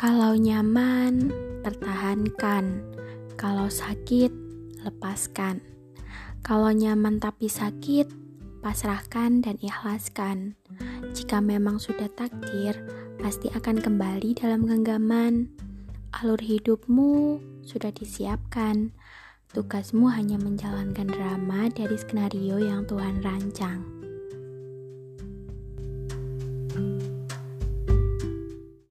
Kalau nyaman, pertahankan. Kalau sakit, lepaskan. Kalau nyaman tapi sakit, pasrahkan dan ikhlaskan. Jika memang sudah takdir, pasti akan kembali dalam genggaman. Alur hidupmu sudah disiapkan. Tugasmu hanya menjalankan drama dari skenario yang Tuhan rancang.